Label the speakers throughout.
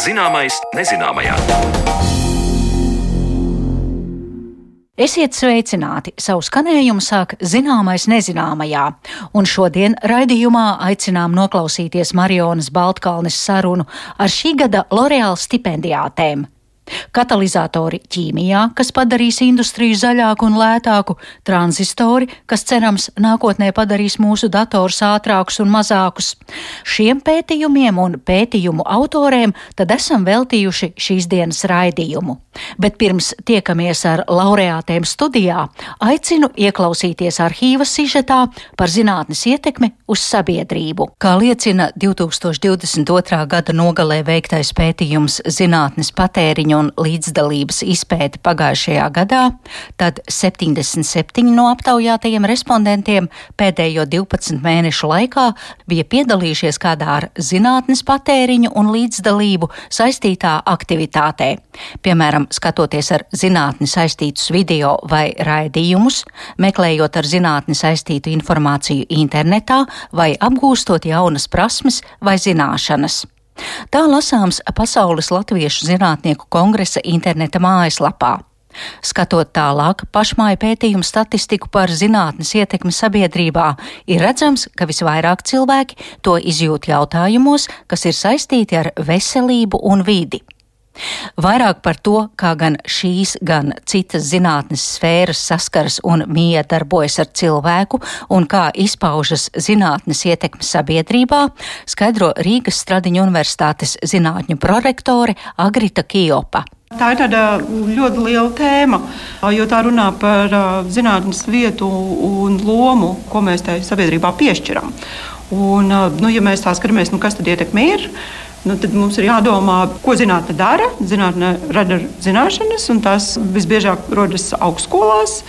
Speaker 1: Zināmais nezināmajā.
Speaker 2: Esiet sveicināti! Savu skanējumu sāk zināmais nezināmajā, un šodien raidījumā aicinām noklausīties Marionas Baltkalnes sarunu ar šī gada L'Oreal stipendijātēm katalizatori ķīmijā, kas padarīs industriju zaļāku un lētāku, tranzistori, kas cerams nākotnē padarīs mūsu dators ātrākus un mazākus. Šiem pētījumiem un pētījumu autoriem tad esam veltījuši šīs dienas raidījumu. Bet pirms tiekamies ar laureātiem studijā, aicinu ieklausīties arhīva sižetā par zinātnes ietekmi uz sabiedrību. Kā liecina 2022. gada nogalē veiktais pētījums zinātnes patēriņu un līdzdalības izpēti pagājušajā gadā, tad 77 no aptaujātajiem respondentiem pēdējo 12 mēnešu laikā bija piedalījušies kādā ar zinātnes patēriņu un līdzdalību saistītā aktivitātē. Piemēram, skatoties ar zinātni saistītus video vai raidījumus, meklējot ar zinātni saistītu informāciju internetā vai apgūstot jaunas prasmes vai zināšanas. Tā lasāms Pasaules Latviešu zinātnieku kongresa interneta mājaslapā. Skatot tālāk pašmāju pētījumu statistiku par zinātnes ietekmi sabiedrībā, ir redzams, ka visvairāk cilvēki to izjūt jautājumos, kas ir saistīti ar veselību un vidi. Vairāk par to, kā gan šīs, gan citas zinātnes sfēras saskaras un miedarbojas ar cilvēku un kā izpaužas zinātnes ietekme sabiedrībā, skaidro Rīgas Stradiņu universitātes zinātņu prorektore Agrita Kijopa.
Speaker 3: Tā ir tāda ļoti liela tēma, jo tā runā par zinātnes vietu un lomu, ko mēs tai sabiedrībā piešķiram. Un, nu, ja mēs tā skatāmies, nu, kas tad ietekme ir, nu, tad mums ir jādomā, ko zinātnē dara. Zinātnē rada zināšanas, un tās visbiežāk rodas augstskolās.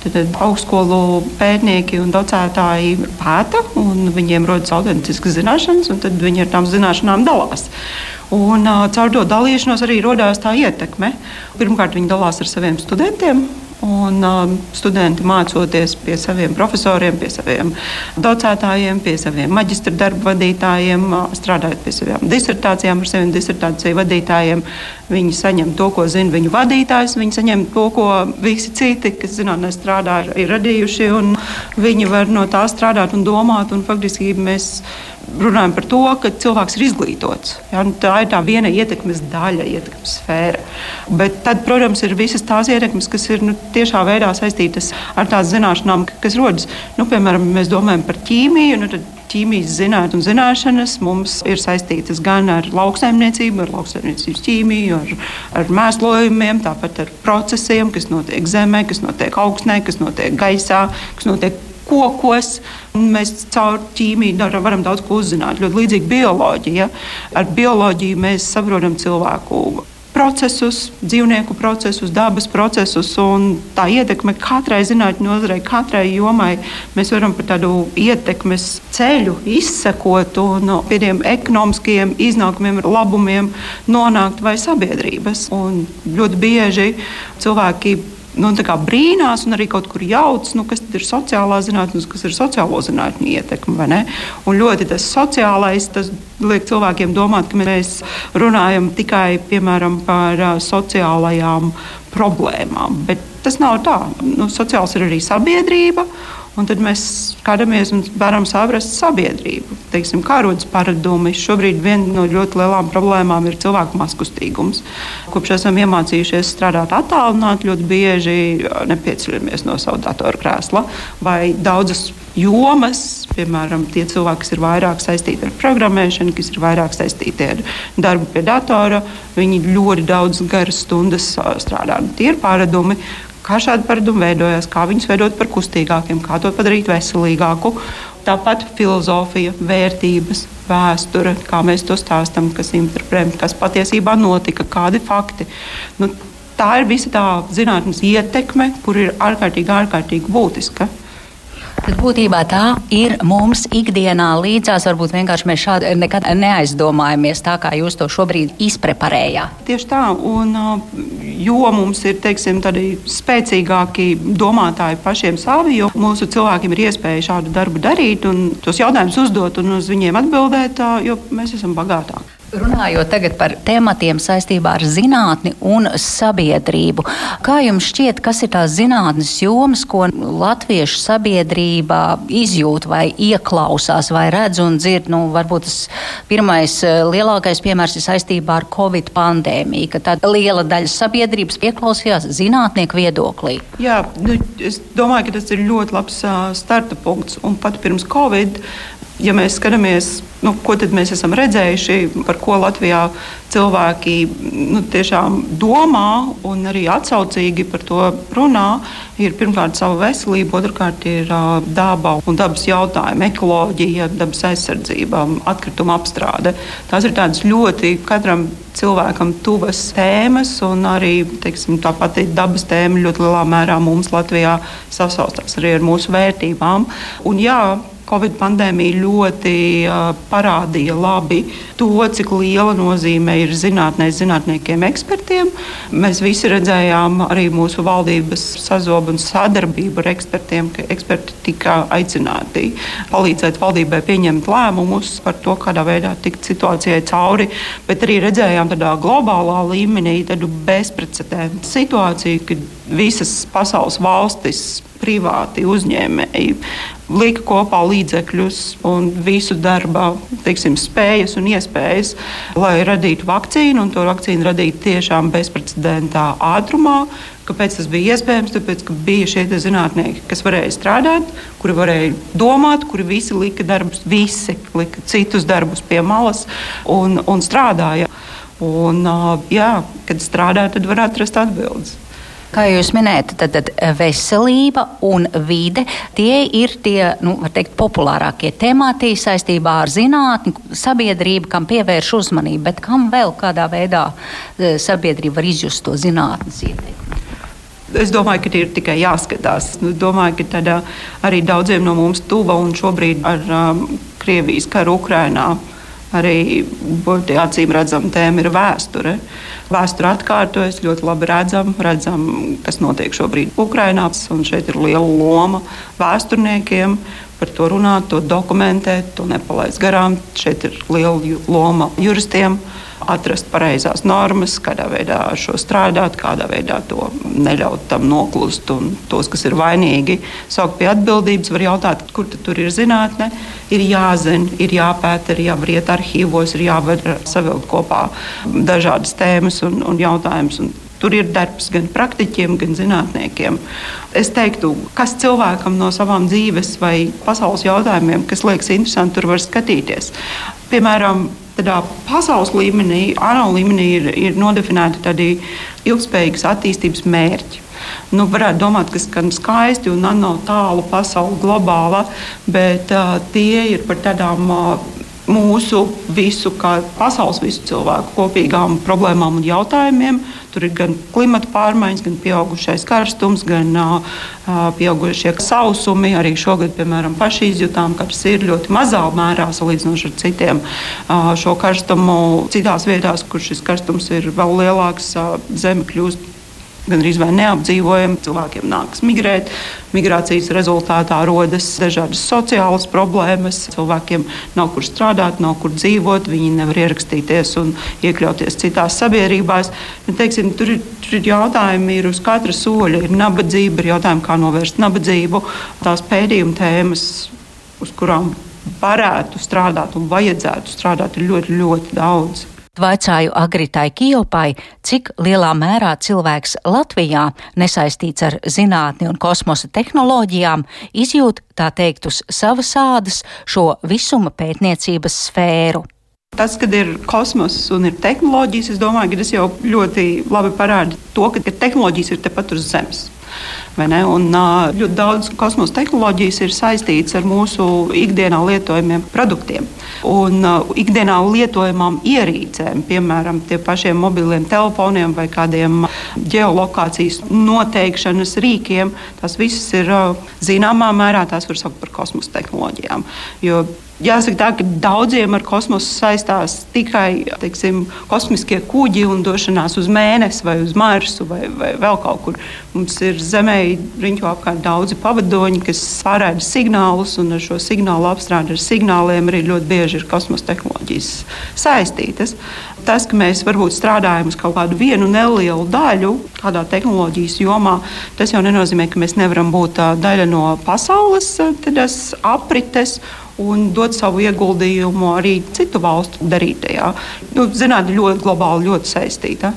Speaker 3: Tad augstskolu pētnieki un docētāji pēta, un viņiem rodas autentiskas zināšanas, un viņi ar tām zināšanām dalās. Un, caur to dalīšanos arī radās tā ietekme. Pirmkārt, viņi dalās ar saviem studentiem, Un, um, studenti mācoties pie saviem profesoriem, pie saviem docētājiem, pie saviem maģistra darba vadītājiem, uh, strādājot pie savām disertācijām ar saviem disertāciju vadītājiem. Viņi saņem to, ko zina viņu vadītājs, viņi saņem to, ko visi citi, kas zinātnē strādā, ir radījuši. Viņi var no tā strādāt un domāt. Un faktiski mēs runājam par to, ka cilvēks ir izglītots. Ja? Nu, tā ir tā viena ietekmes daļa, ietekmes sfēra. Bet tad, protams, ir visas tās ietekmes, kas ir nu, tiešā veidā saistītas ar tādām zināšanām, kas rodas. Nu, piemēram, mēs domājam par ķīmiju. Nu, ķīmijas zinātnē un zināšanas mums ir saistītas gan ar lauksaimniecību, ar lauksaimniecības ķīmiju, ar, ar mēslojumiem, tāpat ar procesiem, kas notiek zemē, kas notiek augstnē, kas notiek gaisā, kas notiek kokos. Mēs caur ķīmiju varam daudz ko uzzināt. Ļoti līdzīgi bioloģija. Ar bioloģiju mēs saprotam cilvēku procesus, dzīvnieku procesus, dabas procesus un tā ietekme katrai zinātnē nozarei, katrai jomai. Mēs varam par tādu ietekmes ceļu izsekot un pie tiem ekonomiskiem iznākumiem, labumiem nonākt vai sabiedrības. Un ļoti bieži cilvēki nu, brīnās un arī kaut kur jauc, nu, kas ir sociālā zinātnē, kas ir sociālo zinātņu ietekme. Un ļoti tas sociālais tas liek cilvēkiem domāt, ka mēs runājam tikai piemēram, par sociālajām problēmām. Bet tas nav tā. Nu, sociāls ir arī sabiedrība. Un tad mēs skatāmies un varam saprast sabiedrību. Teiksim, kā rodas paradumi. Šobrīd viena no ļoti lielām problēmām ir cilvēku maskustīgums. Kopš esam iemācījušies strādāt attālināti, ļoti bieži nepieceļamies no sava datora krēsla vai daudzas jomas. Piemēram, tie cilvēki, kas ir vairāk saistīti ar programmēšanu, kas ir vairāk saistīti ar darbu pie datora, viņi ļoti daudz garas stundas strādā. Tie ir paradumi, kā šādi paradumi veidojas, kā viņus veidot par kustīgākiem, kā to padarīt veselīgāku. Tāpat filozofija, vērtības, vēsture, kā mēs to stāstām, kas interpretē, kas patiesībā notika, kādi fakti. Nu, tā ir visa tā zinātnīs ietekme, kur ir ārkārtīgi, ārkārtīgi būtiska.
Speaker 2: Bet būtībā tā ir mums ikdienā līdzās. Varbūt vienkārši mēs šādi nekad neaizdomājamies tā, kā jūs to šobrīd izpreparējāt.
Speaker 3: Tieši tā, un jo mums ir teiksim, spēcīgāki domātāji pašiem savi, jo mūsu cilvēkiem ir iespēja šādu darbu darīt un tos jautājumus uzdot un uz viņiem atbildēt, jo mēs esam bagātāki.
Speaker 2: Runājot par tematiem saistībā ar zinātni un sabiedrību, kā jums šķiet, kas ir tās zinātnes jomas, ko latviešu sabiedrība izjūt vai ieklausās vai redz un dzird? Nu, varbūt tas pirmais eh, lielākais piemērs ir saistībā ar Covid pandēmiju, ka tāda liela daļa sabiedrības ieklausījās zinātnieku viedoklī.
Speaker 3: Jā, nu, es domāju, ka tas ir ļoti labs starta punkts. Un pat pirms Covid ja mēs skatāmies, nu, ko mēs esam redzējuši, par ko Latvijā cilvēki nu, tiešām domā un arī atsaucīgi par to runā, ir pirmkārt sava veselība, otrkārt ir uh, daba un dabas jautājumi, ekoloģija, dabas aizsardzība, atkrituma apstrāde. Tās ir tādas ļoti katram cilvēkam tuvas tēmas, un arī teiksim, tā pati dabas tēma ļoti lielā mērā mums Latvijā sasaustās arī ar mūsu vērtībām. Un, jā, Covid pandēmija ļoti parādīja labi to, cik liela nozīme ir zinātnē, zinātniekiem, ekspertiem. Mēs visi redzējām arī mūsu valdības sazobu un sadarbību ar ekspertiem, ka eksperti tika aicināti palīdzēt valdībai pieņemt lēmumus par to, kādā veidā tikt situācijai cauri, bet arī redzējām tādā globālā līmenī tādu bezprecedenta situāciju, kad visas pasaules valstis privāti uzņēmēji lika kopā līdzekļus un visu darba teiksim, spējas un iespējas, lai radītu vakcīnu, to vakcīnu radītu tiešām bezprecedentā ātrumā. Kāpēc tas bija iespējams? Tāpēc, ka bija šie zinātnieki, kas varēja strādāt, kuri varēja domāt, kuri visi lika darbus, visi lika citus darbus pie malas un, un strādāja. Un, jā, kad strādā, tad var atrast atbildes.
Speaker 2: Kā jūs minējat, tad, tad veselība un vide tie ir tie nu, teikt, populārākie temati saistībā ar zinātni, sabiedrību, kam pievērš uzmanību. Bet kam vēl kādā veidā e, sabiedrība var izjust to zinātnes ietekmi?
Speaker 3: Es domāju, ka ir tikai jāskatās. Es domāju, ka tādā, arī daudziem no mums tuva un šobrīd ar um, Krievijas karu Ukrainā arī acīm redzama tēma ir vēsture. Vēsture atkārtojas, ļoti labi redzam, redzam, kas notiek šobrīd Ukrajinā. Šeit ir liela loma vēsturniekiem par to runāt, to dokumentēt, to nepalaist garām. Šeit ir liela loma juristiem atrast pareizās normas, kādā veidā ar šo strādāt, kādā veidā to neļaut tam noklust. Un tos, kas ir vainīgi, saukt pie atbildības, var jautāt, kur tur ir zinātne. Ir jāzina, ir jāpēta, ir jābriet arhīvos, ir jāvar savilkt kopā dažādas tēmas un, un jautājumus. Tur ir darbs gan praktiķiem, gan zinātniekiem. Es teiktu, kas cilvēkam no savām dzīves vai pasaules jautājumiem, kas liekas interesanti, tur var skatīties. Piemēram, tādā pasaules līmenī, ANO līmenī ir, ir nodefinēti tādi ilgspējīgas attīstības mērķi. Nu, varētu domāt, ka skan skaisti un nano tālu pasauli globāla, bet uh, tie ir par tādām uh, mūsu visu, kā pasaules visu cilvēku kopīgām problēmām un jautājumiem. Tur ir gan klimata pārmaiņas, gan pieaugušais karstums, gan uh, pieaugušie sausumi. Arī šogad, piemēram, paši izjutām, ka tas ir ļoti mazā mērā salīdzinot ar citiem uh, šo karstumu. Citās vietās, kur šis karstums ir vēl lielāks, uh, zeme kļūst gandrīz vai neapdzīvojami. Cilvēkiem nākas migrēt. Migrācijas rezultātā rodas dažādas sociālas problēmas. Cilvēkiem nav kur strādāt, nav kur dzīvot, viņi nevar ierakstīties un iekļauties citās sabiedrībās. Ja, teiksim, tur, ir, tur ir jautājumi ir uz katra soļa. Ir nabadzība, ir jautājumi, kā novērst nabadzību. Tās pētījuma tēmas, uz kurām varētu strādāt un vajadzētu strādāt, ir ļoti, ļoti daudz.
Speaker 2: Vaicāju Agritai Kijopai, cik lielā mērā cilvēks Latvijā, nesaistīts ar zinātni un kosmosa tehnoloģijām, izjūt tā teikt uz savas ādas šo visuma pētniecības sfēru.
Speaker 3: Tas, kad ir kosmos un ir tehnoloģijas, es domāju, ka tas jau ļoti labi parāda to, ka tehnoloģijas ir tepat uz Zemes. Un, ļoti daudz kosmosa tehnoloģijas ir saistītas ar mūsu ikdienā lietojamiem produktiem un ikdienā lietojamām ierīcēm, piemēram, tiem pašiem mobiliem telefoniem vai kādiem geolokācijas noteikšanas rīkiem. Tas viss ir zināmā mērā, tās var saukt par kosmosa tehnoloģijām. Jo Jāsaka, tā, ka daudziem ar kosmosu saistās tikai teiksim, kosmiskie kuģi un došanās uz mēnesi vai uz Marsu vai, vai vēl kaut kur. Mums ir Zemē riņķo apkārt daudzi pavadoņi, kas pārēda signālus, un ar šo signālu apstrādi ar signāliem arī ļoti bieži ir kosmosa tehnoloģijas saistītas. Tas, ka mēs varbūt strādājam uz kaut kādu vienu nelielu daļu, kādā tehnoloģijas jomā, tas jau nenozīmē, ka mēs nevaram būt daļa no pasaules aprites un dot savu ieguldījumu arī citu valstu darītajā. Nu, Zinātnē ļoti globāli, ļoti saistīta.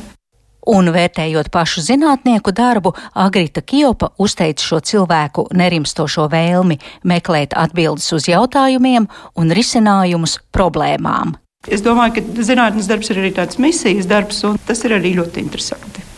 Speaker 2: Un vērtējot pašu zinātnieku darbu, Agrita Kjopa uzteica šo cilvēku nerimstošo vēlmi meklēt atbildes uz jautājumiem un risinājumus problēmām.
Speaker 3: Es domāju, ka zinātnes darbs ir arī tāds misijas darbs, un tas ir arī ļoti interesanti.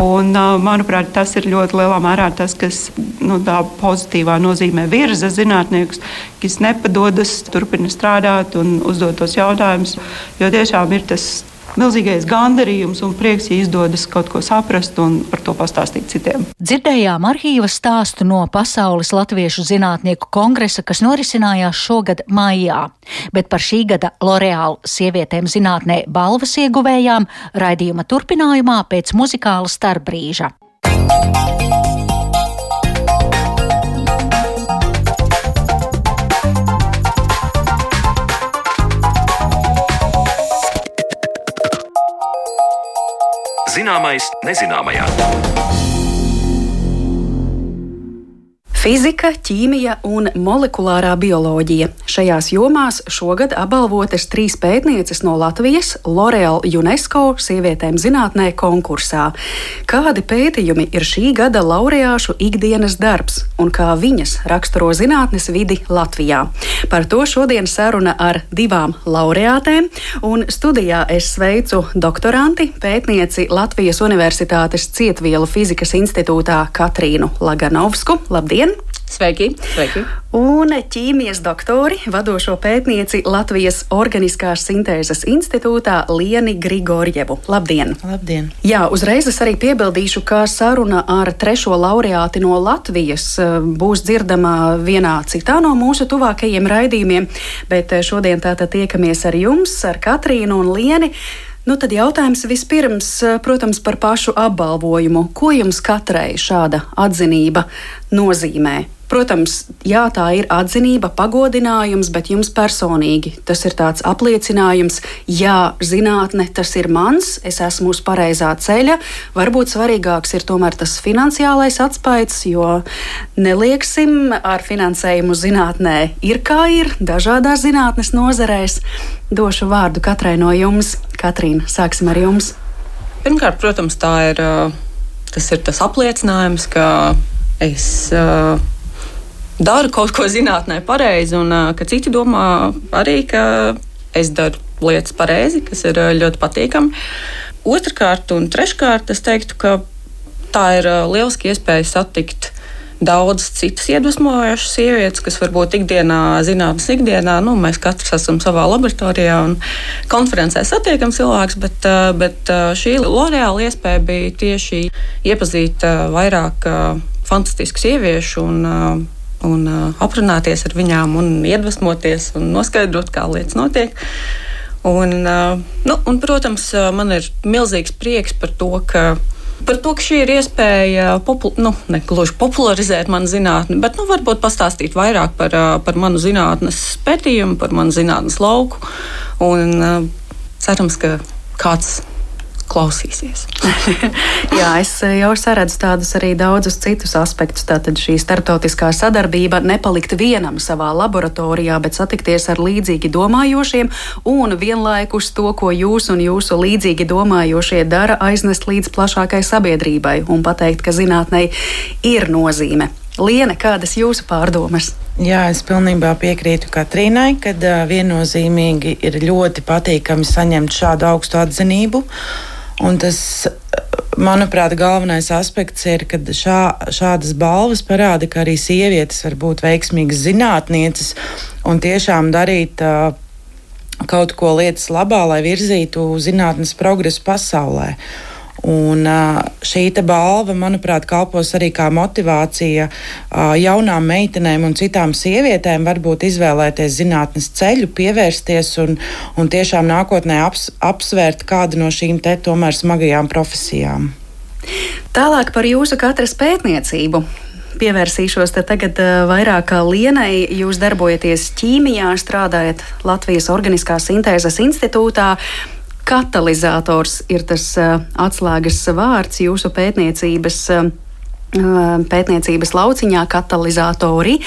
Speaker 3: Un, manuprāt, tas ir ļoti lielā mērā tas, kas nu, pozitīvā nozīmē virza zinātniekus, kas nepadodas, turpina strādāt un uzdot tos jautājumus. Jo tiešām ir tas milzīgais gandarījums un prieks, ja izdodas kaut ko saprast un par to pastāstīt citiem.
Speaker 2: Dzirdējām arhīva stāstu no Pasaules Latviešu zinātnieku kongresa, kas norisinājās šogad maijā, bet par šī gada L'Oreal sievietēm zinātnē balvas ieguvējām raidījuma turpinājumā pēc muzikāla starpbrīža.
Speaker 1: Zināmais nezināmajā.
Speaker 4: Fizika, ķīmija un molekulārā bioloģija. Šajās jomās šogad apbalvotas trīs pētnieces no Latvijas L'Oreal UNESCO sievietēm zinātnē konkursā. Kādi pētījumi ir šī gada laureāšu ikdienas darbs un kā viņas raksturo zinātnes vidi Latvijā? Par to šodien saruna ar divām laureātēm, un studijā es sveicu doktoranti, pētnieci Latvijas Universitātes Cietvielu fizikas institūtā Katrīnu Laganovsku. Labdien!
Speaker 5: Sveiki! Sveiki.
Speaker 4: Un ķīmijas doktori, vadošo pētnieci Latvijas Organiskās sintēzes institūtā Lieni Grigorjevu. Labdien!
Speaker 5: Labdien!
Speaker 4: Jā, uzreiz es arī piebildīšu, ka saruna ar trešo laureāti no Latvijas eh, būs dzirdama vienā citā no mūsu tuvākajiem raidījumiem, bet eh, šodien tātad tiekamies ar jums, ar Katrīnu un Lieni. Nu, tad jautājums vispirms, eh, protams, par pašu apbalvojumu. Ko jums katrai šāda atzinība nozīmē? Protams, jā, tā ir atzinība, pagodinājums, bet jums personīgi tas ir tāds apliecinājums, jā, zinātne, tas ir mans, es esmu uz pareizā ceļa. Varbūt svarīgāks ir tomēr tas finansiālais atspējs, jo nelieksim ar finansējumu zinātnē ir kā ir, dažādās zinātnes nozarēs. Došu vārdu katrai no jums. Katrīna, sāksim ar jums.
Speaker 5: Pirmkārt, protams, ir, tas ir tas apliecinājums, ka es daru kaut ko zinātnē pareizi, un ka citi domā arī, ka es daru lietas pareizi, kas ir ļoti patīkami. Otrakārt, un treškārt, es teiktu, ka tā ir lieliski iespēja satikt daudz citas iedvesmojošas sievietes, kas varbūt ikdienā, zinātnīs, ikdienā, nu, mēs katrs esam savā laboratorijā un konferencē satiekam cilvēkus, bet, bet šī L'Oreāla iespēja bija tieši iepazīt vairāk fantastisku sieviešu un un uh, aprunāties ar viņām, un iedvesmoties un noskaidrot, kā lietas notiek. Un, uh, nu, un, protams, man ir milzīgs prieks par to, ka par to, ka šī ir iespēja popul nu, gluži popularizēt manu zinātni, bet nu, varbūt pastāstīt vairāk par, par manu zinātnes pētījumu, par manu zinātnes lauku. Un, cerams, ka kāds klausīsies.
Speaker 4: Jā, es eh, jau saredzu tādus arī daudzus citus aspektus. Tātad šī starptautiskā sadarbība nepalikt vienam savā laboratorijā, bet satikties ar līdzīgi domājošiem un vienlaikus to, ko jūs un jūsu līdzīgi domājošie dara, aiznest līdz plašākai sabiedrībai un pateikt, ka zinātnei ir nozīme. Liene, kādas jūsu pārdomas?
Speaker 6: Jā, es pilnībā piekrītu Katrīnai, ka uh, viennozīmīgi ir ļoti patīkami saņemt šādu augstu atzinību. Un tas manuprāt, galvenais aspekts ir, ka šā, šādas balvas parāda, ka arī sievietes var būt veiksmīgas zinātnieces un tiešām darīt uh, kaut ko lietas labā, lai virzītu zinātnes progresu pasaulē. Un šī balva, manuprāt, kalpos arī kā motivācija jaunām meitenēm un citām sievietēm varbūt izvēlēties zinātnes ceļu, pievērsties un, un tiešām nākotnē aps, apsvērt kādu no šīm te tomēr smagajām profesijām.
Speaker 4: Tālāk par jūsu katras pētniecību. Pievērsīšos tagad vairāk Lienai. Jūs darbojaties ķīmijā, strādājat Latvijas Organiskās sintēzes institūtā. Katalizators ir tas atslēgas vārds jūsu pētniecības pētniecības lauciņā katalizatori.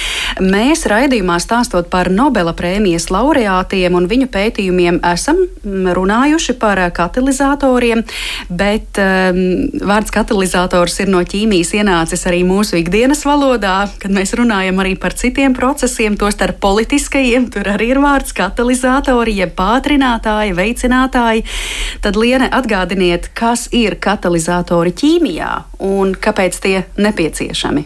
Speaker 4: Mēs raidījumā stāstot par Nobela prēmijas laureātiem un viņu pētījumiem esam runājuši par katalizatoriem, bet um, vārds katalizators ir no ķīmijas ienācis arī mūsu ikdienas valodā, kad mēs runājam arī par citiem procesiem, tostarp politiskajiem, tur arī ir vārds katalizatori, jeb pātrinātāji, veicinātāji. Tad, Liene, atgādiniet, kas ir katalizatori ķīmijā un kāpēc tie nepieciešami.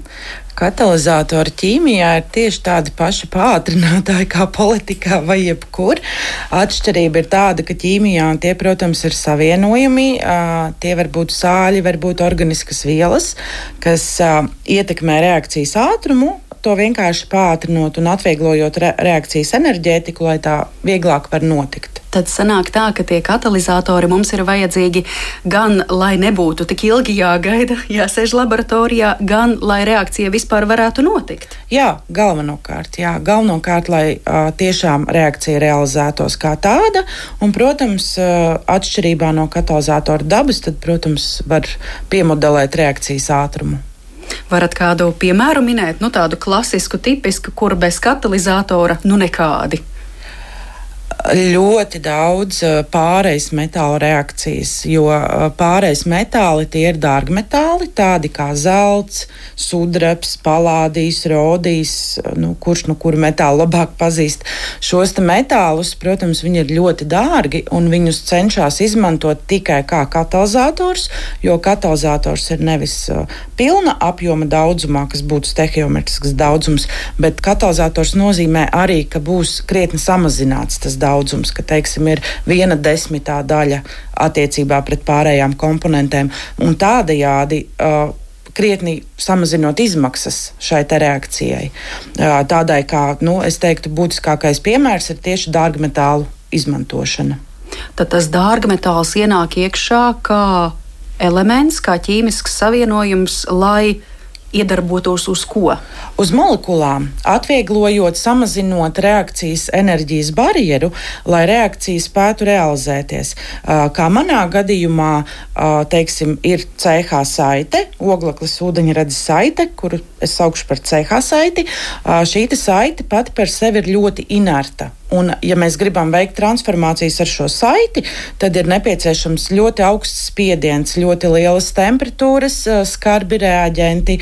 Speaker 6: Katalizatori ķīmijā ir tieši tādi paši pātrinātāji kā politikā vai jebkur. Atšķirība ir tāda, ka ķīmijā tie, protams, ir savienojumi. Tie var būt sāļi, var būt organiskas vielas, kas ietekmē reakcijas ātrumu, to vienkārši pātrinot un atvieglojot re reakcijas enerģētiku, lai tā vieglāk var notikt
Speaker 4: tad sanāk tā, ka tie katalizatori mums ir vajadzīgi gan, lai nebūtu tik ilgi jāgaida, jāsēž laboratorijā, gan, lai reakcija vispār varētu notikt.
Speaker 6: Jā, galvenokārt, jā, galvenokārt lai uh, tiešām reakcija realizētos kā tāda, un, protams, uh, atšķirībā no katalizatora dabas, tad, protams, var piemodelēt reakcijas ātrumu.
Speaker 4: Varat kādu piemēru minēt, nu tādu klasisku, tipisku, kur bez katalizatora nu nekādi
Speaker 6: ļoti daudz eh, pārejas metāla reakcijas, jo eh, pārejas metāli tie ir dārgmetāli, tādi kā zelts, sudrabs, palādijs, rodijs, nu, kurš nu kuru metālu labāk pazīst. Šos metālus, protams, viņi ir ļoti dārgi un viņus cenšas izmantot tikai kā katalizators, jo katalizators ir nevis pilna apjoma daudzumā, kas būtu stehiometrisks daudzums, bet katalizators nozīmē arī, ka būs krietni samazināts tas daudzums, ka, teiksim, ir viena desmitā daļa attiecībā pret pārējām komponentēm. Tādējādi uh, krietni samazinot izmaksas šai reakcijai. Tādai kā, nu, es teiktu, būtiskākais piemērs ir tieši dārgmetālu izmantošana.
Speaker 4: Tad tas dārgmetāls ienāk iekšā kā elements, kā ķīmisks savienojums, lai iedarbotos uz ko?
Speaker 6: Uz molekulām, atvieglojot, samazinot reakcijas enerģijas barjeru, lai reakcija spētu realizēties. Kā manā gadījumā, teiksim, ir CH saite, ogleklis ūdeņradas saite, kuru es saukšu par CH saiti. Šī saite pati par sevi ir ļoti inerta. Un, ja mēs gribam veikt transformācijas ar šo saiti, tad ir nepieciešams ļoti augsts spiediens, ļoti lielas temperatūras, skarbi reaģenti,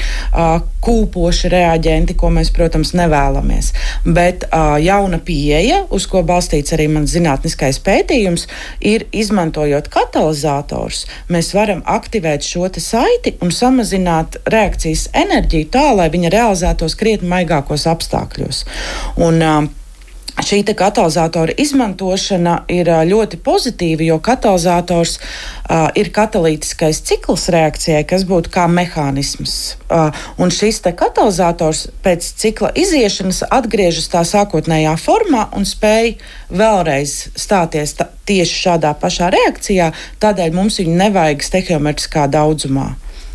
Speaker 6: kūpoši reaģenti, ko mēs, protams, nevēlamies. Bet jauna pieeja, uz ko balstīts arī mans zinātniskais pētījums, ir izmantojot katalizators, mēs varam aktivēt šo saiti un samazināt reakcijas enerģiju tā, lai viņa realizētos krietni maigākos apstākļos. Un, Šī katalizatora izmantošana ir ļoti pozitīva, jo katalizators uh, ir katalītiskais cikls reakcijai, kas būtu kā mehānisms. Uh, un šis katalizators pēc cikla iziešanas atgriežas tā sākotnējā formā un spēj vēlreiz stāties tieši šādā pašā reakcijā. Tādēļ mums viņu nevajag stehiometriskā daudzumā.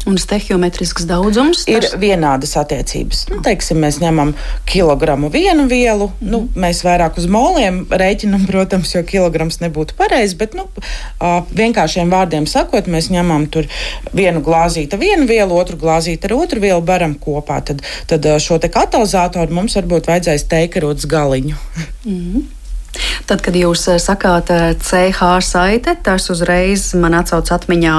Speaker 4: Un stehiometrisks daudzums
Speaker 6: tas... ir vienādas attiecības. Nu, teiksim, mēs ņemam kilogramu vienu vielu, nu, mēs vairāk uz moliem rēķinam, protams, jo kilograms nebūtu pareizs, bet nu, vienkāršiem vārdiem sakot, mēs ņemam tur vienu glāzīti vienu vielu, otru glāzīti ar otru vielu, baram kopā. Tad, tad šo katalizatoru mums varbūt vajadzēs teikarot galiņu.
Speaker 4: Mm. Tad, kad jūs eh, sakāt CH eh, saite, tas uzreiz man atsauc atmiņā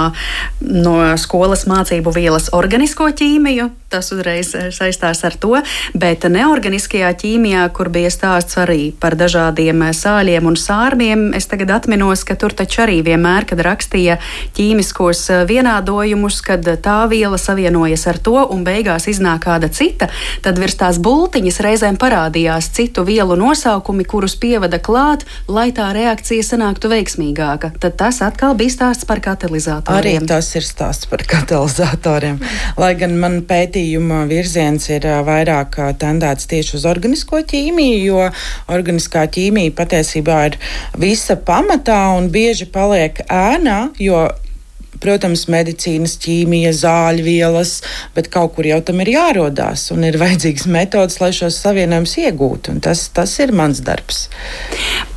Speaker 4: no skolas mācību vielas organisko ķīmiju. Tas uzreiz eh, saistās ar to, bet neorganiskajā ķīmijā, kur bija stāsts arī par dažādiem sāļiem un sārmiem, es tagad atminos, ka tur taču arī vienmēr, kad rakstīja ķīmiskos vienādojumus, kad tā viela savienojas ar to un beigās iznāk kāda cita, tad virs tās bultiņas reizēm parādījās citu vielu nosaukumi, kurus pievada klāt, lai tā reakcija sanāktu veiksmīgāka. Tad tas atkal bija stāsts par katalizatoriem.
Speaker 6: Arī tas ir stāsts par katalizatoriem. Lai gan man pētījuma virziens ir vairāk tendēts tieši uz organisko ķīmiju, jo organiskā ķīmija patiesībā ir visa pamatā un bieži paliek ēnā, jo protams, medicīnas, ķīmija, zāļvielas, bet kaut kur jau tam ir jārodās un ir vajadzīgas metodas, lai šos savienojumus iegūtu. Tas, tas ir mans darbs.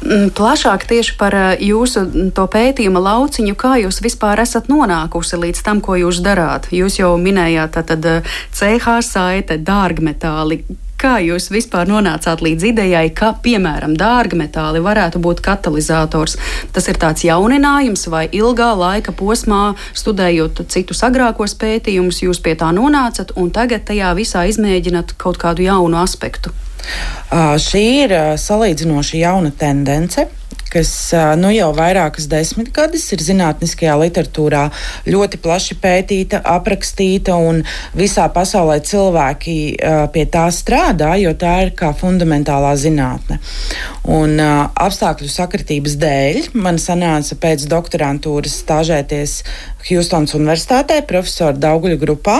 Speaker 4: Mm, plašāk tieši par eh, jūsu to pētījuma lauciņu, kā jūs vispār esat nonākusi līdz tam, ko jūs darāt. Jūs jau minējāt, tad CH saite, dārgmetāli. Kā jūs vispār nonācāt līdz idejai, ka, piemēram, dārgmetāli varētu būt katalizators? Tas ir tāds jauninājums vai ilgā laika posmā, studējot citus agrākos pētījumus, jūs pie tā nonācat un tagad tajā visā izmēģināt kaut kādu jaunu aspektu?
Speaker 6: Uh, šī ir uh, salīdzinoši jauna tendence kas nu, jau vairākas desmitgades ir zinātniskajā literatūrā ļoti plaši pētīta, aprakstīta, un visā pasaulē cilvēki pie tā strādā, jo tā ir kā fundamentālā zinātne. Un, apstākļu sakritības dēļ man sanāca pēc doktorantūras stāžēties Houstonas Universitātē, profesora Dauguļu grupā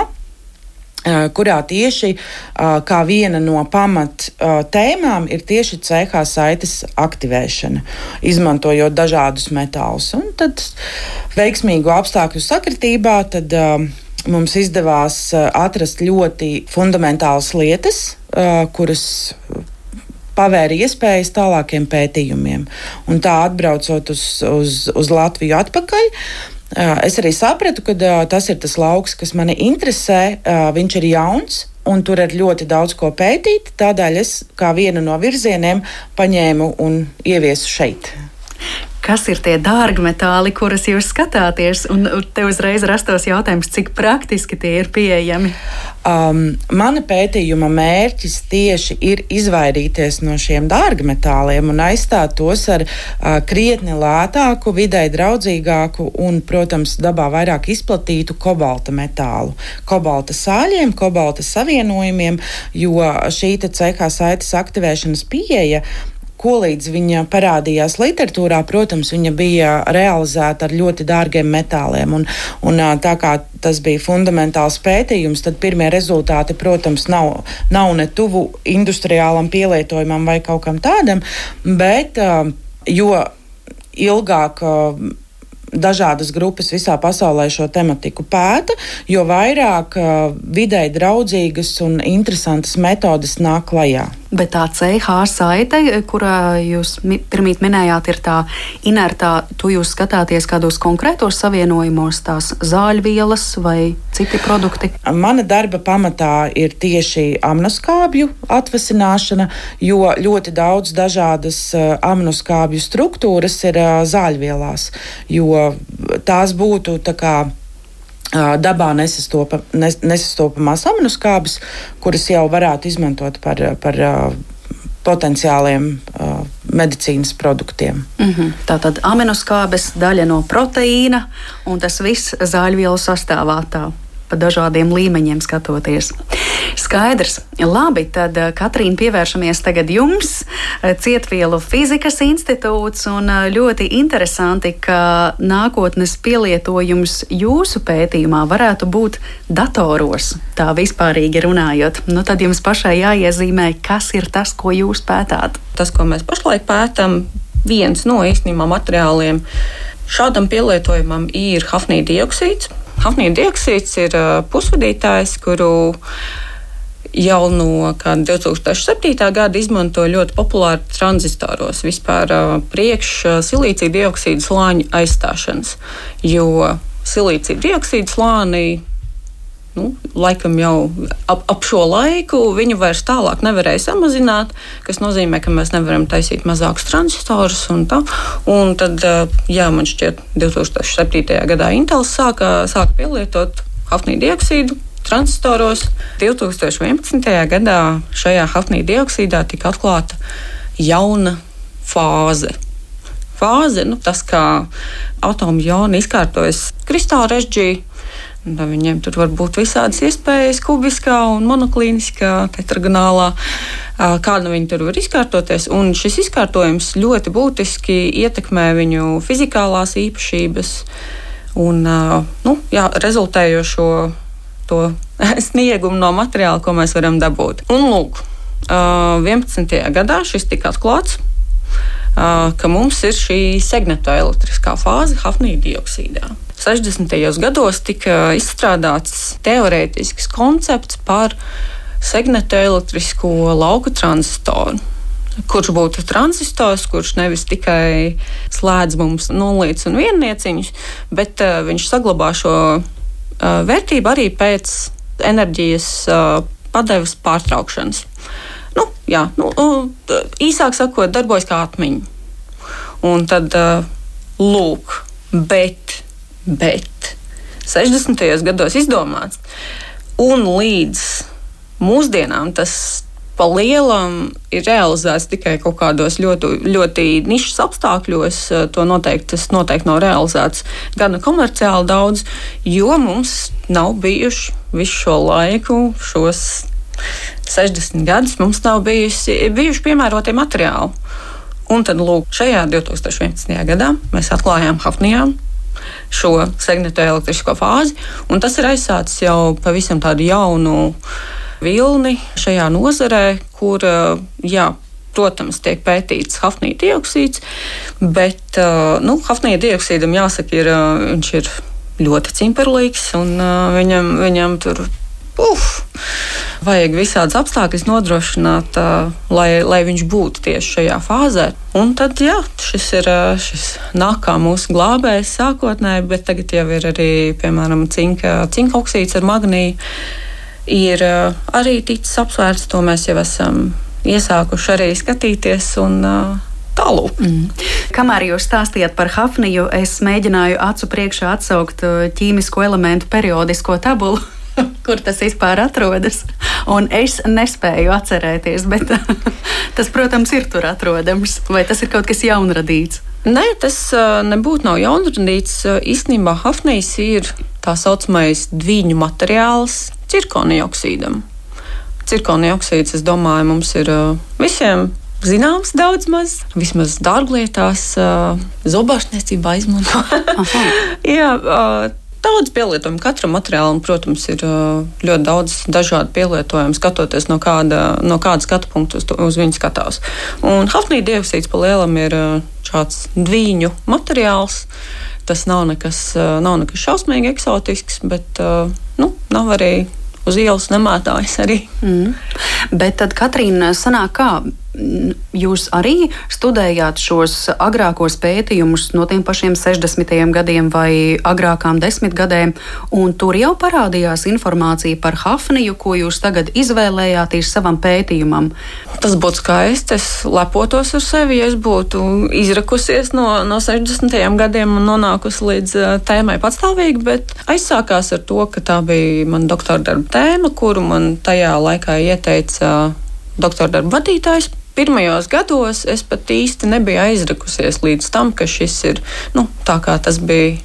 Speaker 6: kurā tieši kā viena no pamat tēmām ir tieši CH saites aktivēšana, izmantojot dažādus metālus. Un tad veiksmīgu apstākļu sakritībā tad, mums izdevās atrast ļoti fundamentālas lietas, kuras pavēra iespējas tālākiem pētījumiem. Un tā atbraucot uz, uz, uz Latviju atpakaļ, Es arī sapratu, ka tas ir tas lauks, kas mani interesē. Viņš ir jauns, un tur ir ļoti daudz ko pētīt. Tādēļ es kā vienu no virzieniem paņēmu un ieviesu šeit
Speaker 4: kas ir tie dārgmetāli, kurus jūs skatāties, un te uzreiz rastos jautājums, cik praktiski tie ir pieejami?
Speaker 6: Um, mana pētījuma mērķis tieši ir izvairīties no šiem dārgmetāliem un aizstāt tos ar uh, krietni lētāku, vidē draudzīgāku un, protams, dabā vairāk izplatītu kobalta metālu. Kobalta sāļiem, kobalta savienojumiem, jo šī CK saites aktivēšanas pieeja ko līdz viņa parādījās literatūrā, protams, viņa bija realizēta ar ļoti dārgiem metāliem. Un, un tā kā tas bija fundamentāls pētījums, tad pirmie rezultāti, protams, nav, nav ne tuvu industriālam pielietojumam vai kaut kam tādam, bet jo ilgāk dažādas grupas visā pasaulē šo tematiku pēta, jo vairāk uh, videi draudzīgas un interesantas metodes nāk klajā.
Speaker 4: Bet tā CH saite, kurā jūs pirmīt minējāt, ir tā inertā, tu jūs skatāties kādos konkrētos savienojumos, tās zāļvielas vai citi produkti?
Speaker 6: Mana darba pamatā ir tieši amnoskābju atvasināšana, jo ļoti daudz dažādas uh, amnoskābju struktūras ir uh, zāļvielās, jo tās būtu tā kā dabā nesastopa, nes, nesastopamās aminoskābes, kuras jau varētu izmantot par, par potenciāliem uh, medicīnas produktiem.
Speaker 4: Mm -hmm. Tātad aminoskābes daļa no proteīna un tas viss zāļvielu sastāvā tā pa dažādiem līmeņiem skatoties. Skaidrs. Labi, tad eh, Katrīna pievēršamies tagad jums, eh, Cietvielu fizikas institūts, un eh, ļoti interesanti, ka nākotnes pielietojums jūsu pētījumā varētu būt datoros, tā vispārīgi runājot. Nu, tad jums pašai jāiezīmē, kas ir tas, ko jūs pētāt.
Speaker 5: Tas, ko mēs pašlaik pētām, viens no īstenībā materiāliem šādam pielietojumam ir hafnija dioksīds. Hafnija dioksīds ir pusvadītājs, kuru jau no 2007. gada izmanto ļoti populāri tranzistoros, vispār priekš silīcija dioksīda slāņa aizstāšanas. Jo silīcija dioksīda slānī nu, laikam jau ap, ap šo laiku viņu vairs tālāk nevarēja samazināt, kas nozīmē, ka mēs nevaram taisīt mazākus transistorus. Un tā. un tad, jā, man šķiet, 2007. gadā Intels sāka, sāka pielietot hafnija dioksīdu transistoros. 2011. gadā šajā hafnija dioksīdā tika atklāta jauna fāze. Fāze, nu, tas, kā atomu joni izkārtojas kristāla režģī, Viņiem tur var būt visādas iespējas, kubiskā monoklīniskā, tetragonālā, kāda viņi tur var izkārtoties. Un šis izkārtojums ļoti būtiski ietekmē viņu fizikālās īpašības un nu, jā, rezultējošo to sniegumu no materiāla, ko mēs varam dabūt. Un lūk, 11. gadā šis tika atklāts ka mums ir šī segmetoelektriskā fāze hafnija dioksīdā. 60. gados tika izstrādāts teorētisks koncepts par segmetoelektrisko lauka transistoru kurš būtu transistors, kurš nevis tikai slēdz mums nulles un viennieciņus, bet uh, viņš saglabā šo uh, vērtību arī pēc enerģijas uh, padeves pārtraukšanas. Nu, jā, nu, īsāk sakot, darbojas kā atmiņa. Un tad uh, lūk, bet, bet 60. gados izdomāts, un līdz mūsdienām tas pa lielam ir realizēts tikai kaut kādos ļoti, ļoti nišas apstākļos. To noteikti, tas noteikti nav realizēts gana komerciāli daudz, jo mums nav bijuši visu šo laiku, šos 60 gadus mums nav bijusi, bijuši piemērotie materiāli. Un tad, lūk, šajā 2011. gadā mēs atklājām Hafnijām šo segmentu elektrisko fāzi, tas ir aizsācis jau pavisam tādu jaunu vilni šajā nozarē, kur, jā, protams, tiek pētīts hafnija dioksīds, bet nu, hafnija dioksīdam jāsaka, ir, viņš ir ļoti cimperlīgs un viņam, viņam tur uf, vajag visādas apstākļus nodrošināt, lai, lai viņš būtu tieši šajā fāzē. Un tad, jā, šis ir šis nāk kā mūsu glābējs sākotnēji, bet tagad jau ir arī, piemēram, cinka, cinka oksīds ar magnīju. Ir arī ticis apsvērts, to mēs jau esam iesākuši arī skatīties. Un, Tālūk. Mm.
Speaker 4: Kamēr jūs stāstījāt par hafniju, es mēģināju acu priekšā atsaukt ķīmisko elementu periodisko tabulu. Kur tas vispār atrodas. Un es nespēju atcerēties, bet tas, protams, ir tur atrodams. Vai tas ir kaut kas jaunradīts?
Speaker 5: Nē, tas nebūtu nav jaunradīts. Īstenībā hafnijas ir tā saucamais dviņu materiāls cirkonioksīdam. Cirkonioksīds, es domāju, mums ir visiem zināms daudz maz, vismaz dārglietās, zobārstniecībā izmanto. Jā, Daudz pielietojumu katram materiālam, protams, ir ļoti daudz dažādu pielietojumu, skatoties no kāda, no kāda skatu punkta uz, uz viņu skatās. Un hafnija dioksīds pa lielam ir šāds dviņu materiāls. Tas nav nekas, nav nekas šausmīgi eksotisks, bet nu, nav arī uz ielas nemētājas arī. Mm.
Speaker 4: Bet tad, Katrīna, sanāk kā? Jūs arī studējāt šos agrākos pētījumus no tiem pašiem 60. gadiem vai agrākām desmitgadēm, un tur jau parādījās informācija par Hafniju, ko jūs tagad izvēlējāties savam pētījumam.
Speaker 5: Tas būtu skaisti. Es lepotos ar sevi, ja es būtu izrakusies no, no 60. gadiem un nonākusi līdz uh, tēmai patstāvīgi, bet aizsākās ar to, ka tā bija mana doktora darba tēma, kuru man tajā laikā ieteica doktora darba vadītājs pirmajos gados es pat īsti nebiju aizrakusies līdz tam, ka šis ir nu, tā kā tas bija.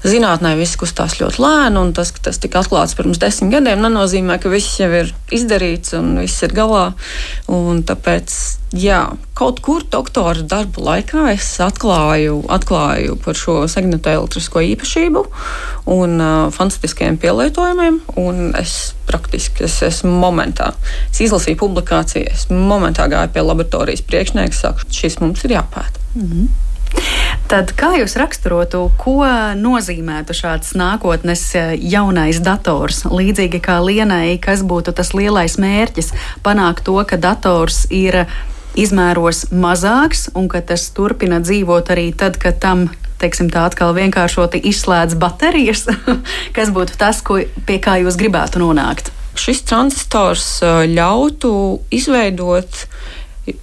Speaker 5: Zinātnē viss kustās ļoti lēni, un tas, ka tas tika atklāts pirms desmit gadiem, nenozīmē, ka viss jau ir izdarīts un viss ir galā. Un tāpēc, jā, kaut kur doktora darba laikā es atklāju, atklāju par šo segmentu elektrisko īpašību un uh, fantastiskiem pielietojumiem, un es praktiski. Es esmu momentā. Es izlasīju publikāciju, es momentā gāju pie laboratorijas priekšnieka, saku, šis mums ir jāpēta. Mm -hmm.
Speaker 4: Tad kā jūs raksturotu, ko nozīmētu šāds nākotnes eh, jaunais dators? Līdzīgi kā Lienai, kas būtu tas lielais mērķis - panākt to, ka dators ir izmēros mazāks un ka tas turpina dzīvot arī tad, kad tam teiksim, tā atkal vienkāršoti izslēdz baterijas? Kas būtu tas, ko, pie kā jūs gribētu nonākt?
Speaker 5: Šis transistors ļautu izveidot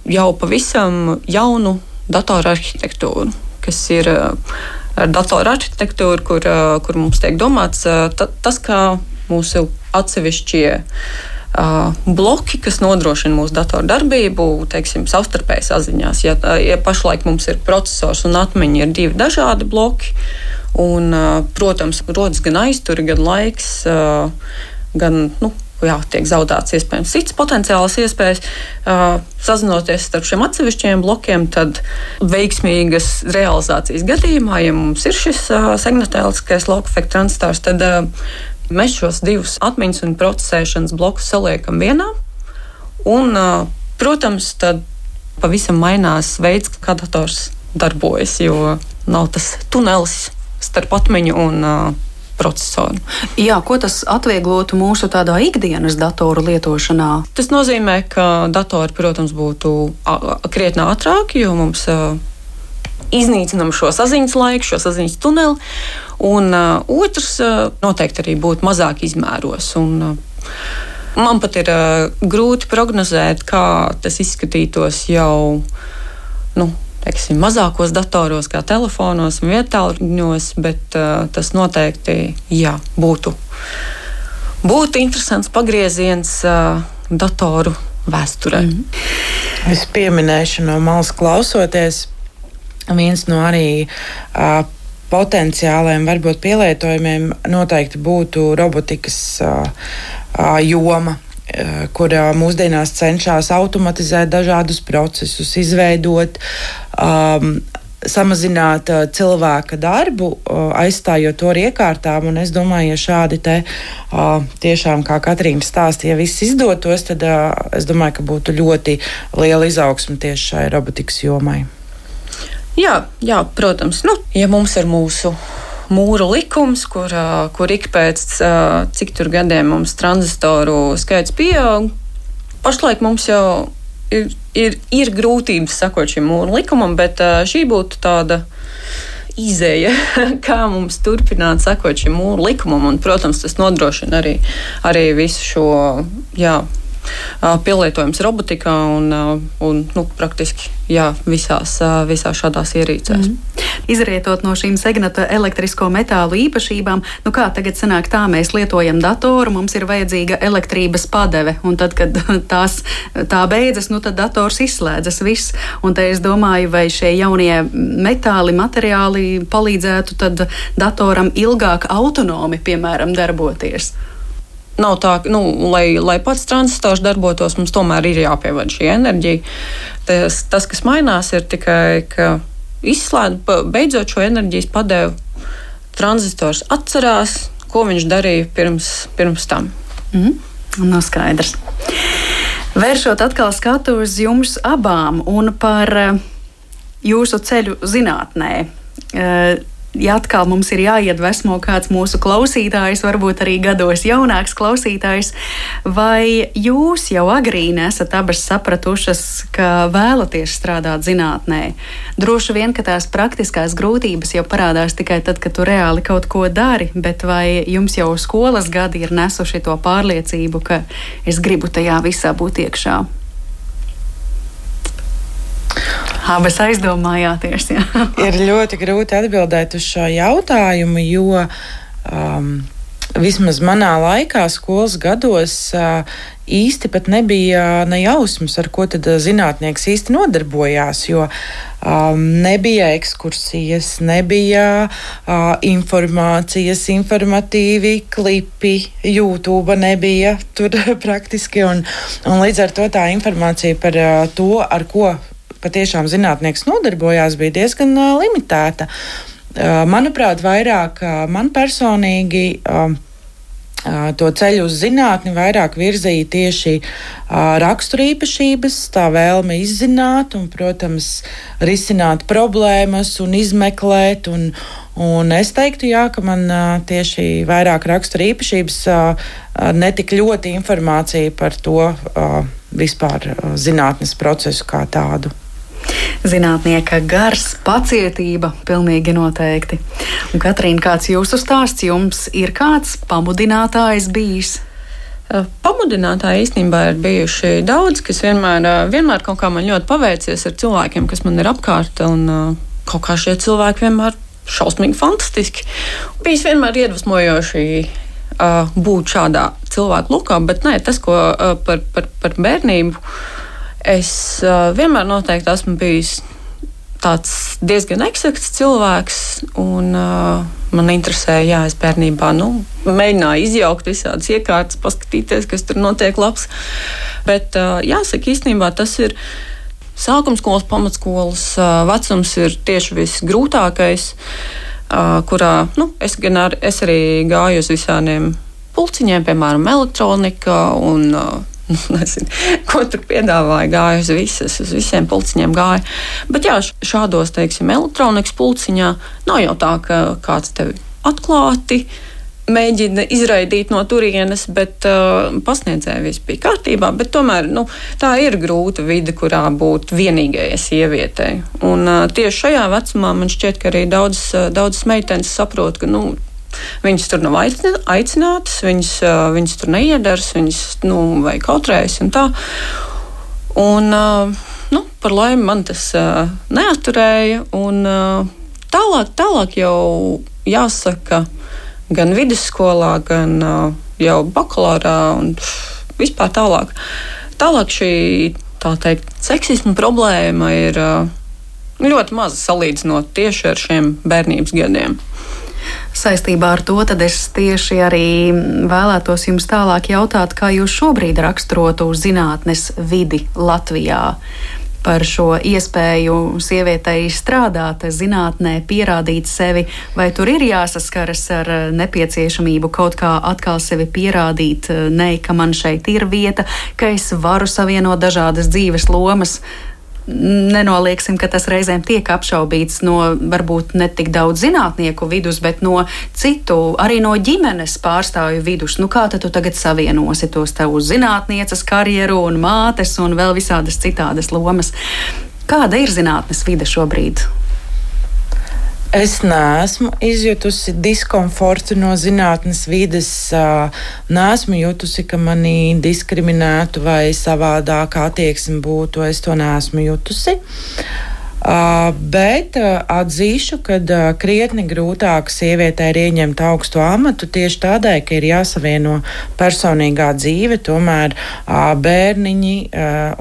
Speaker 5: jau pavisam jaunu datoru arhitektūru, kas ir ar datoru arhitektūru, kur, kur mums tiek domāts tas, kā mūsu atsevišķie bloki, kas nodrošina mūsu datoru darbību, teiksim, savstarpēji saziņās. Ja, ja pašlaik mums ir processors un atmiņa ir divi dažādi bloki, un, protams, rodas gan aizturi, gan laiks, gan nu, jā, tiek zaudēts iespējams cits potenciāls iespējas. Uh, sazinoties starp šiem atsevišķiem blokiem, tad veiksmīgas realizācijas gadījumā, ja mums ir šis uh, segmentēliskais lauka efekta transistors, tad uh, Mēs šos divus atmiņas un procesēšanas blokus saliekam vienā, un, protams, tad pavisam mainās veids, kā dators darbojas, jo nav tas tunelis starp atmiņu un uh, procesoru.
Speaker 4: Jā, ko tas atvieglotu mūsu tādā ikdienas datoru lietošanā?
Speaker 5: Tas nozīmē, ka datori, protams, būtu krietni ātrāki, jo mums iznīcinam šo saziņas laiku, šo saziņas tuneli. Un otrs noteikti arī būtu mazāk izmēros. Un, man pat ir uh, grūti prognozēt, kā tas izskatītos jau. Nu, teiksim, mazākos datoros, kā telefonos un vietāluņos, bet uh, tas noteikti jā, būtu, būtu interesants pagrieziens uh, datoru vēsturē. Mm
Speaker 6: -hmm. Es pieminēšu no malas klausoties, viens no arī uh, potenciāliem, varbūt pielietojumiem noteikti būtu robotikas uh, uh, joma kur mūsdienās cenšas automatizēt dažādus procesus, izveidot, um, samazināt uh, cilvēka darbu, uh, aizstājot to ar iekārtām. Es domāju, ja šādi te uh, tiešām, kā Katrīna stāstīja, ja viss izdotos, tad es domāju, ka būtu ļoti liela izaugsme tieši šai robotikas jomai.
Speaker 5: Jā, jā protams, nu, ja mums ir mūsu mūra likums, kur, kur ik pēc cik tur gadiem mums tranzistoru skaits pieaug, pašlaik mums jau ir, ir, ir grūtības sakot šim mūra likumam, bet šī būtu tāda izēja, kā mums turpināt sekot šim mūru likumam. Un, protams, tas nodrošina arī, arī visu šo jā, pielietojums robotikā un, un nu, praktiski jā, visās, visās šādās ierīcēs. Mm.
Speaker 4: Izrietot no šīm segnata elektrisko metālu īpašībām, nu kā tagad sanāk tā, mēs lietojam datoru, mums ir vajadzīga elektrības padeve, un tad, kad tās, tā beidzas, nu tad dators izslēdzas viss. Un te es domāju, vai šie jaunie metāli, materiāli palīdzētu tad datoram ilgāk autonomi, piemēram, darboties.
Speaker 5: Nav tā, nu, lai, lai pats transistors darbotos, mums tomēr ir jāpievada šī enerģija. Tas, tas kas mainās, ir tikai, ka izslēdz, beidzot šo enerģijas padevu, tranzistors atcerās, ko viņš darīja pirms, pirms tam.
Speaker 4: Mm, nav skaidrs. Vēršot atkal skatu uz jums abām un par eh, jūsu ceļu zinātnē. Ja atkal mums ir jāiedvesmo kāds mūsu klausītājs, varbūt arī gados jaunāks klausītājs, vai jūs jau agrīni esat abas sapratušas, ka vēlaties strādāt zinātnē? Droši vien, ka tās praktiskās grūtības jau parādās tikai tad, kad tu reāli kaut ko dari, bet vai jums jau skolas gadi ir nesuši to pārliecību, ka es gribu tajā visā būt iekšā? Abas aizdomājāties. Jā.
Speaker 6: ir ļoti grūti atbildēt uz šo jautājumu, jo um, vismaz manā laikā, skolas gados, uh, īsti pat nebija nejausmas, ar ko tad zinātnieks īsti nodarbojās. Jo um, nebija ekskursijas, nebija uh, informācijas, informatīvi klipi, YouTube nebija tur praktiski. Un, un līdz ar to tā informācija par uh, to, ar ko patiešām zinātnieks nodarbojās, bija diezgan limitēta. Manuprāt, vairāk man personīgi. To ceļu uz zinātni vairāk virzīja tieši raksturīpašības, tā vēlme izzināt un, protams, risināt problēmas un izmeklēt. Un, un es teiktu, jā, ka man tieši vairāk raksturīpašības, netik ļoti informācija par to vispār zinātnes procesu kā tādu.
Speaker 4: Zinātnieka gars, pacietība, pilnīgi noteikti. Un, Katrīna, kāds jūsu stāsts jums ir kāds pamudinātājs bijis?
Speaker 5: Pamudinātāji īstenībā ir bijuši daudz, kas vienmēr, vienmēr kaut kā man ļoti paveicies ar cilvēkiem, kas man ir apkārt. Un, kaut kā šie cilvēki vienmēr šausmīgi fantastiski. Bijis vienmēr iedvesmojoši uh, būt šādā cilvēku lukā, bet nē, tas, ko uh, par, par, par bērnību es uh, vienmēr noteikti esmu bijis tāds diezgan eksakts cilvēks. Un, uh, man interesēja, jā, es bērnībā nu, mēģināju izjaukt visādas iekārtas, paskatīties, kas tur notiek labs. Bet uh, jāsaka, īstenībā tas ir. Sākuma skolas, pamatskolas uh, vecums ir tieši visgrūtākais, uh, kurā nu, es, ar, es arī gāju uz visādiem pulciņiem, piemēram, elektronika un uh, nezinu, ko tur piedāvāja. Gāja uz visas, uz visiem pulciņiem gāja. Bet jā, šādos, teiksim, elektronikas pulciņā nav jau tā, ka kāds tevi atklāti mēģina izraidīt no turienes, bet uh, pasniedzēja viss bija kārtībā. Tomēr nu, tā ir grūta vide, kurā būt vienīgajai sievietei. Un uh, tieši šajā vecumā man šķiet, ka arī daudzas, uh, daudzas meitenes saprot, ka nu, Viņas tur nav aicinātas, viņas, viņas tur neiedaras, viņas nu, vai kautrējas un tā. Un, nu, par laimi man tas neaturēja. Un, tālāk, tālāk jau jāsaka, gan vidusskolā, gan jau bakalaurā un vispār tālāk. Tālāk šī tā teikt, seksisma problēma ir ļoti maza salīdzinot tieši ar šiem bērnības gadiem.
Speaker 4: Saistībā ar to es tieši arī vēlētos jums tālāk jautāt, kā jūs šobrīd raksturotu zinātnes vidi Latvijā? Par šo iespēju sievietei strādāt zinātnē, pierādīt sevi, vai tur ir jāsaskaras ar nepieciešamību kaut kā atkal sevi pierādīt, ne, ka man šeit ir vieta, ka es varu savienot dažādas dzīves lomas nenolieksim, ka tas reizēm tiek apšaubīts no varbūt ne tik daudz zinātnieku vidus, bet no citu, arī no ģimenes pārstāvju vidus. Nu, kā tad tu tagad savienosi tos tavu zinātnieces karjeru un mātes un vēl visādas citādas lomas? Kāda ir zinātnes vide šobrīd?
Speaker 6: Es neesmu izjutusi diskomfortu no zinātnes vides. Nesmu jutusi, ka manī diskriminētu vai savādāk attieksme būtu. Es to neesmu jutusi. Uh, bet uh, atzīšu, ka uh, krietni grūtāk sievietē ir ieņemt augstu amatu tieši tādēļ, ka ir jāsavieno personīgā dzīve, tomēr bērniņi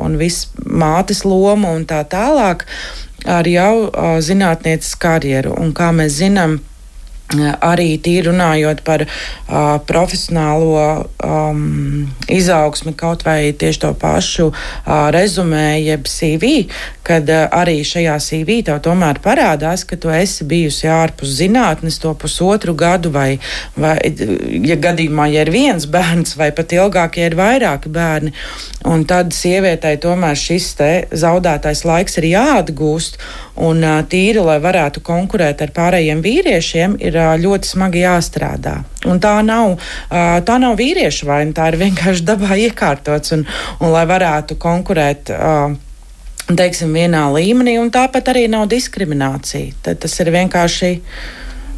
Speaker 6: un viss mātes loma un tā tālāk ar jau zinātnieces karjeru. Un kā mēs zinām, arī tīri runājot par uh, profesionālo um, izaugsmi, kaut vai tieši to pašu uh, rezumē, jeb CV, kad uh, arī šajā CV tev tomēr parādās, ka tu esi bijusi ārpus zinātnes to pusotru gadu, vai, vai ja gadījumā, ja ir viens bērns, vai pat ilgāk, ja ir vairāki bērni. Un tad sievietei tomēr šis zaudētais laiks ir jāatgūst, un uh, tīri, lai varētu konkurēt ar pārējiem vīriešiem, ir ļoti smagi jāstrādā. Un tā nav, tā nav vīriešu vaina, tā ir vienkārši dabā iekārtots. Un, un lai varētu konkurēt teiksim, vienā līmenī, un tāpat arī nav diskriminācija. Tad tas ir vienkārši.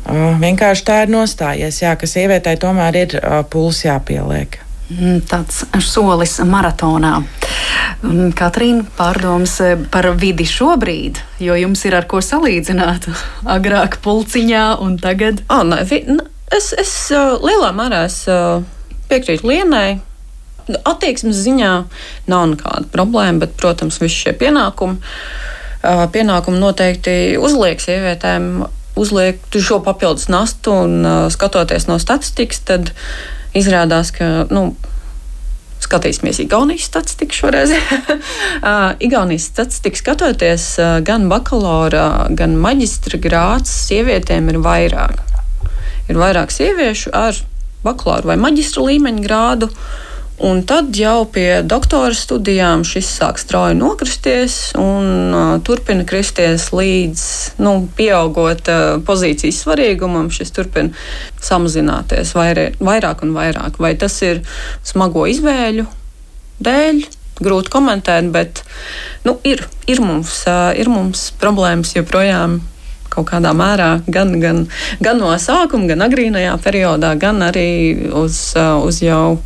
Speaker 6: Vienkārši tā ir nostājies, jā, ka sievietei tomēr ir puls jāpieliek.
Speaker 4: Mm, tāds solis maratonā. Katrīna, pārdomas eh, par vidi šobrīd, jo jums ir ar ko salīdzināt. Agrāk pulciņā un tagad?
Speaker 5: Oh, nē, vi, es, es lielā mērā es piekrītu Lienai. Attieksmes ziņā nav nekāda problēma, bet, protams, visi šie pienākumi, pienākumi noteikti uzliek sievietēm, uzliek šo papildus nastu un skatoties no statistikas, tad uh, Izrādās, ka nu, skatīsimies Igaunijas statistiku šoreiz. Igaunijas statistiku skatoties, gan bakalaura, gan maģistra grāts sievietēm ir vairāk. Ir vairāk sieviešu ar bakalaura vai maģistra līmeņa grādu. Un tad jau pie doktora studijām šis sāk strauji nokristies un uh, turpina kristies līdz nu, pieaugot uh, pozīcijas svarīgumam. Šis turpina samazināties vairē, vairāk un vairāk. Vai tas ir smago izvēļu dēļ, grūti komentēt, bet nu, ir, ir, mums, ir mums problēmas joprojām kaut kādā mērā gan, gan, gan no sākuma, gan agrīnajā periodā, gan arī uz, uz jau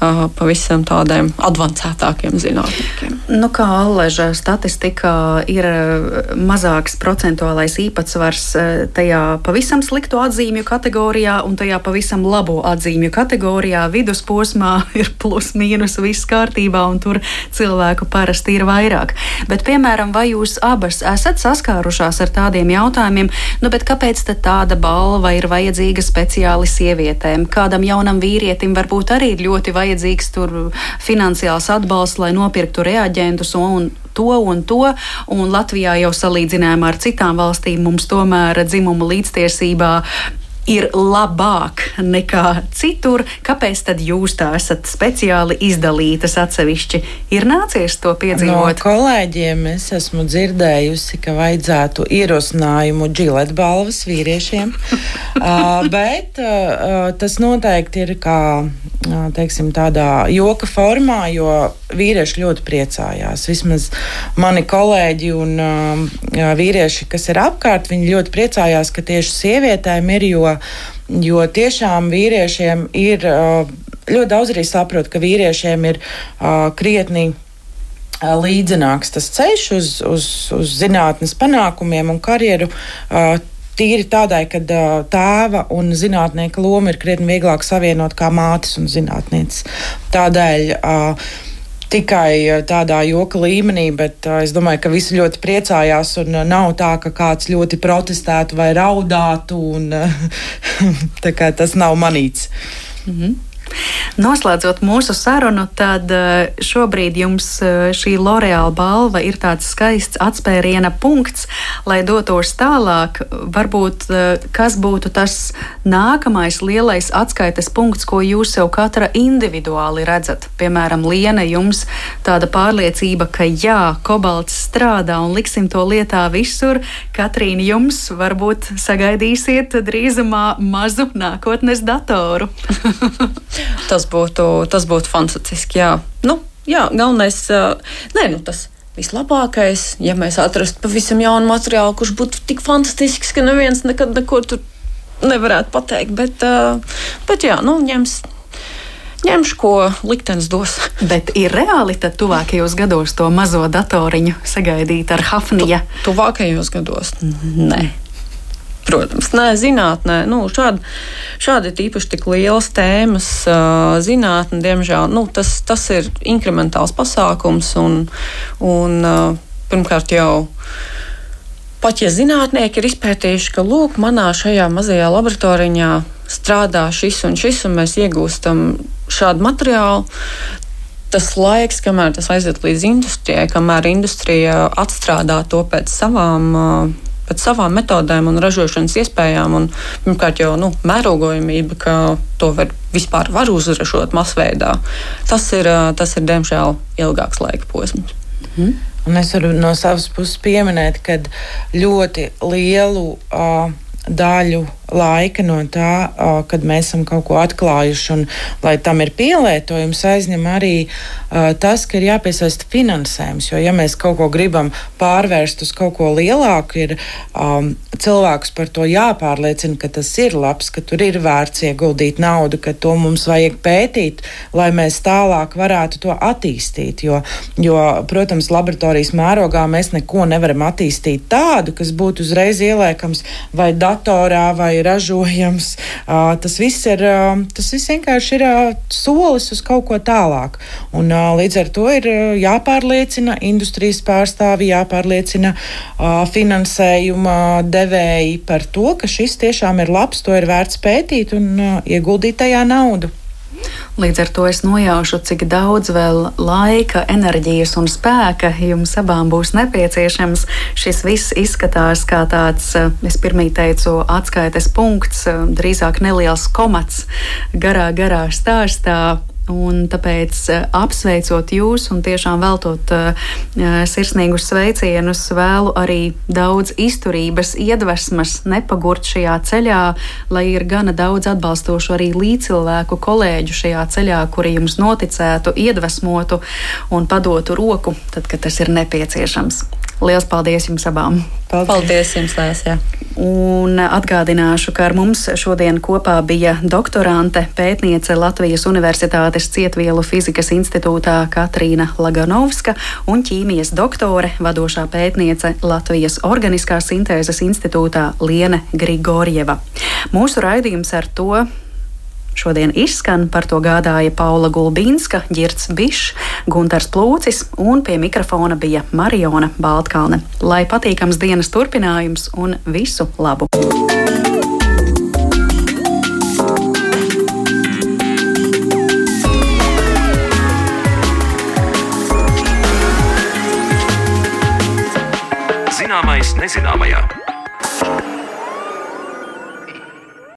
Speaker 5: pavisam tādiem avansētākiem zinātniekiem.
Speaker 4: Nu, kā Alleža statistikā ir mazāks procentuālais īpatsvars tajā pavisam sliktu atzīmju kategorijā un tajā pavisam labo atzīmju kategorijā. Vidusposmā ir plus mīnus viss kārtībā un tur cilvēku parasti ir vairāk. Bet, piemēram, vai jūs abas esat saskārušās ar tādiem jautājumiem, nu, kāpēc tāda balva ir vajadzīga speciāli sievietēm? Kādam jaunam vīrietim varbūt arī ir ļoti vajadzīga vajadzīgs tur finansiāls atbalsts, lai nopirktu reaģentus un to un to. Un Latvijā jau salīdzinājumā ar citām valstīm mums tomēr dzimuma līdztiesībā ir labāk nekā citur, kāpēc tad jūs tā esat speciāli izdalītas atsevišķi? Ir nācies to piedzīvot?
Speaker 6: No kolēģiem es esmu dzirdējusi, ka vajadzētu ierosinājumu džileta balvas vīriešiem, uh, bet uh, tas noteikti ir kā uh, teiksim, tādā joka formā, jo vīrieši ļoti priecājās. Vismaz mani kolēģi un uh, vīrieši, kas ir apkārt, viņi ļoti priecājās, ka tieši sievietēm ir, jo, jo tiešām vīriešiem ir ļoti daudz arī saprot, ka vīriešiem ir krietni līdzenāks tas ceļš uz, uz, uz zinātnes panākumiem un karjeru. Tīri tādai, ka tēva un zinātnieka loma ir krietni vieglāk savienot kā mātes un zinātnieces. Tādēļ uh, tikai eh, tādā joka līmenī, bet uh, es domāju, ka visi ļoti priecājās uh, nav tā, ka kāds ļoti protestētu vai raudātu, un tas nav manīts.
Speaker 4: Mm -hmm. Noslēdzot mūsu sarunu, tad eh, šobrīd jums eh, šī L'Oreal balva ir tāds skaists atspēriena punkts, lai dotos tālāk. Varbūt eh, kas būtu tas nākamais lielais atskaites punkts, ko jūs sev katra individuāli redzat? Piemēram, Liena, jums tāda pārliecība, ka jā, kobalts strādā un liksim to lietā visur. Katrīna, jums varbūt sagaidīsiet drīzumā mazu nākotnes datoru.
Speaker 5: tas, būtu, tas būtu fantastiski. Jā, nu, jā galvenais, nē, nu, tas vislabākais, ja mēs atrastu pavisam jaunu materiālu, kurš būtu tik fantastisks, ka neviens nekad neko tur nevarētu pateikt. Bet, bet jā, nu, ņems. Ņemšu, ko liktenis dos.
Speaker 4: Bet ir reāli tad tuvākajos gados to mazo datoriņu sagaidīt ar Hafniju?
Speaker 5: Tu, tuvākajos gados? Nē. Protams, nē, zinātnē, nu, šādi, šādi īpaši tik lielas tēmas. Zinātne, diemžēl, nu, tas, tas ir inkrementāls pasākums un, un pirmkārt jau. Pat ja zinātnieki ir izpētījuši, ka lūk, manā šajā mazajā laboratorijā strādā šis un šis, un mēs iegūstam šādu materiālu, tas laiks, kamēr tas aiziet līdz industrijai, kamēr industrija atstrādā to pēc savām uh, pēc savām metodēm un ražošanas iespējām. Un, pirmkārt, jau nu, mērogojamība, ka to var, vispār var uzražot masveidā, tas ir, tas ir diemžēl ilgāks laika posms.
Speaker 6: Mhm. Un es varu no savas puses pieminēt, ka ļoti lielu uh, daļu laika no tā, kad mēs esam kaut ko atklājuši, un lai tam ir pielietojums, aizņem arī uh, tas, ka ir jāpiesaista finansējums. Jo, ja mēs kaut ko gribam pārvērst uz kaut ko lielāku, ir um, cilvēks par to jāpārliecina, ka tas ir labs, ka tur ir vērts ieguldīt naudu, ka to mums vajag pētīt, lai mēs tālāk varētu to attīstīt. Jo, jo protams, laboratorijas mērogā mēs neko nevaram attīstīt tādu, kas būtu uzreiz ieliekams vai datorā vai ražojams. Tas viss ir, tas viss vienkārši ir solis uz kaut ko tālāk. Un, līdz ar to ir jāpārliecina industrijas pārstāvi, jāpārliecina finansējuma devēji par to, ka šis tiešām ir labs, to ir vērts pētīt un ieguldīt tajā naudu.
Speaker 4: Līdz ar to es nojaušu, cik daudz vēl laika, enerģijas un spēka jums abām būs nepieciešams. Šis viss izskatās kā tāds, es pirmie teicu, atskaites punkts, drīzāk neliels komats garā, garā stāstā. Un tāpēc eh, apsveicot jūs un tiešām veltot uh, sirsnīgus sveicienus, vēlu arī daudz izturības, iedvesmas, nepagurt šajā ceļā, lai ir gana daudz atbalstošu arī līdzcilvēku kolēģu šajā ceļā, kuri jums noticētu, iedvesmotu un padotu roku, tad, kad tas ir nepieciešams. Lielas paldies jums abām!
Speaker 5: Paldies, paldies jums, Lēsija!
Speaker 4: Un atgādināšu, ka ar mums šodien kopā bija doktorante, pētniece Latvijas Universitātes Cietvielu fizikas institūtā Katrīna Laganovska un ķīmijas doktore, vadošā pētniece Latvijas Organiskās sintēzes institūtā Liene Grigorjeva. Mūsu raidījums ar to Šodien izskan par to gādāja Paula Gulbīnska, Girts Bišs, Gunters Plūcis un pie mikrofona bija Mariona Baltkalne. Lai patīkams dienas turpinājums un visu labu!
Speaker 1: Zināmais nezināmajā.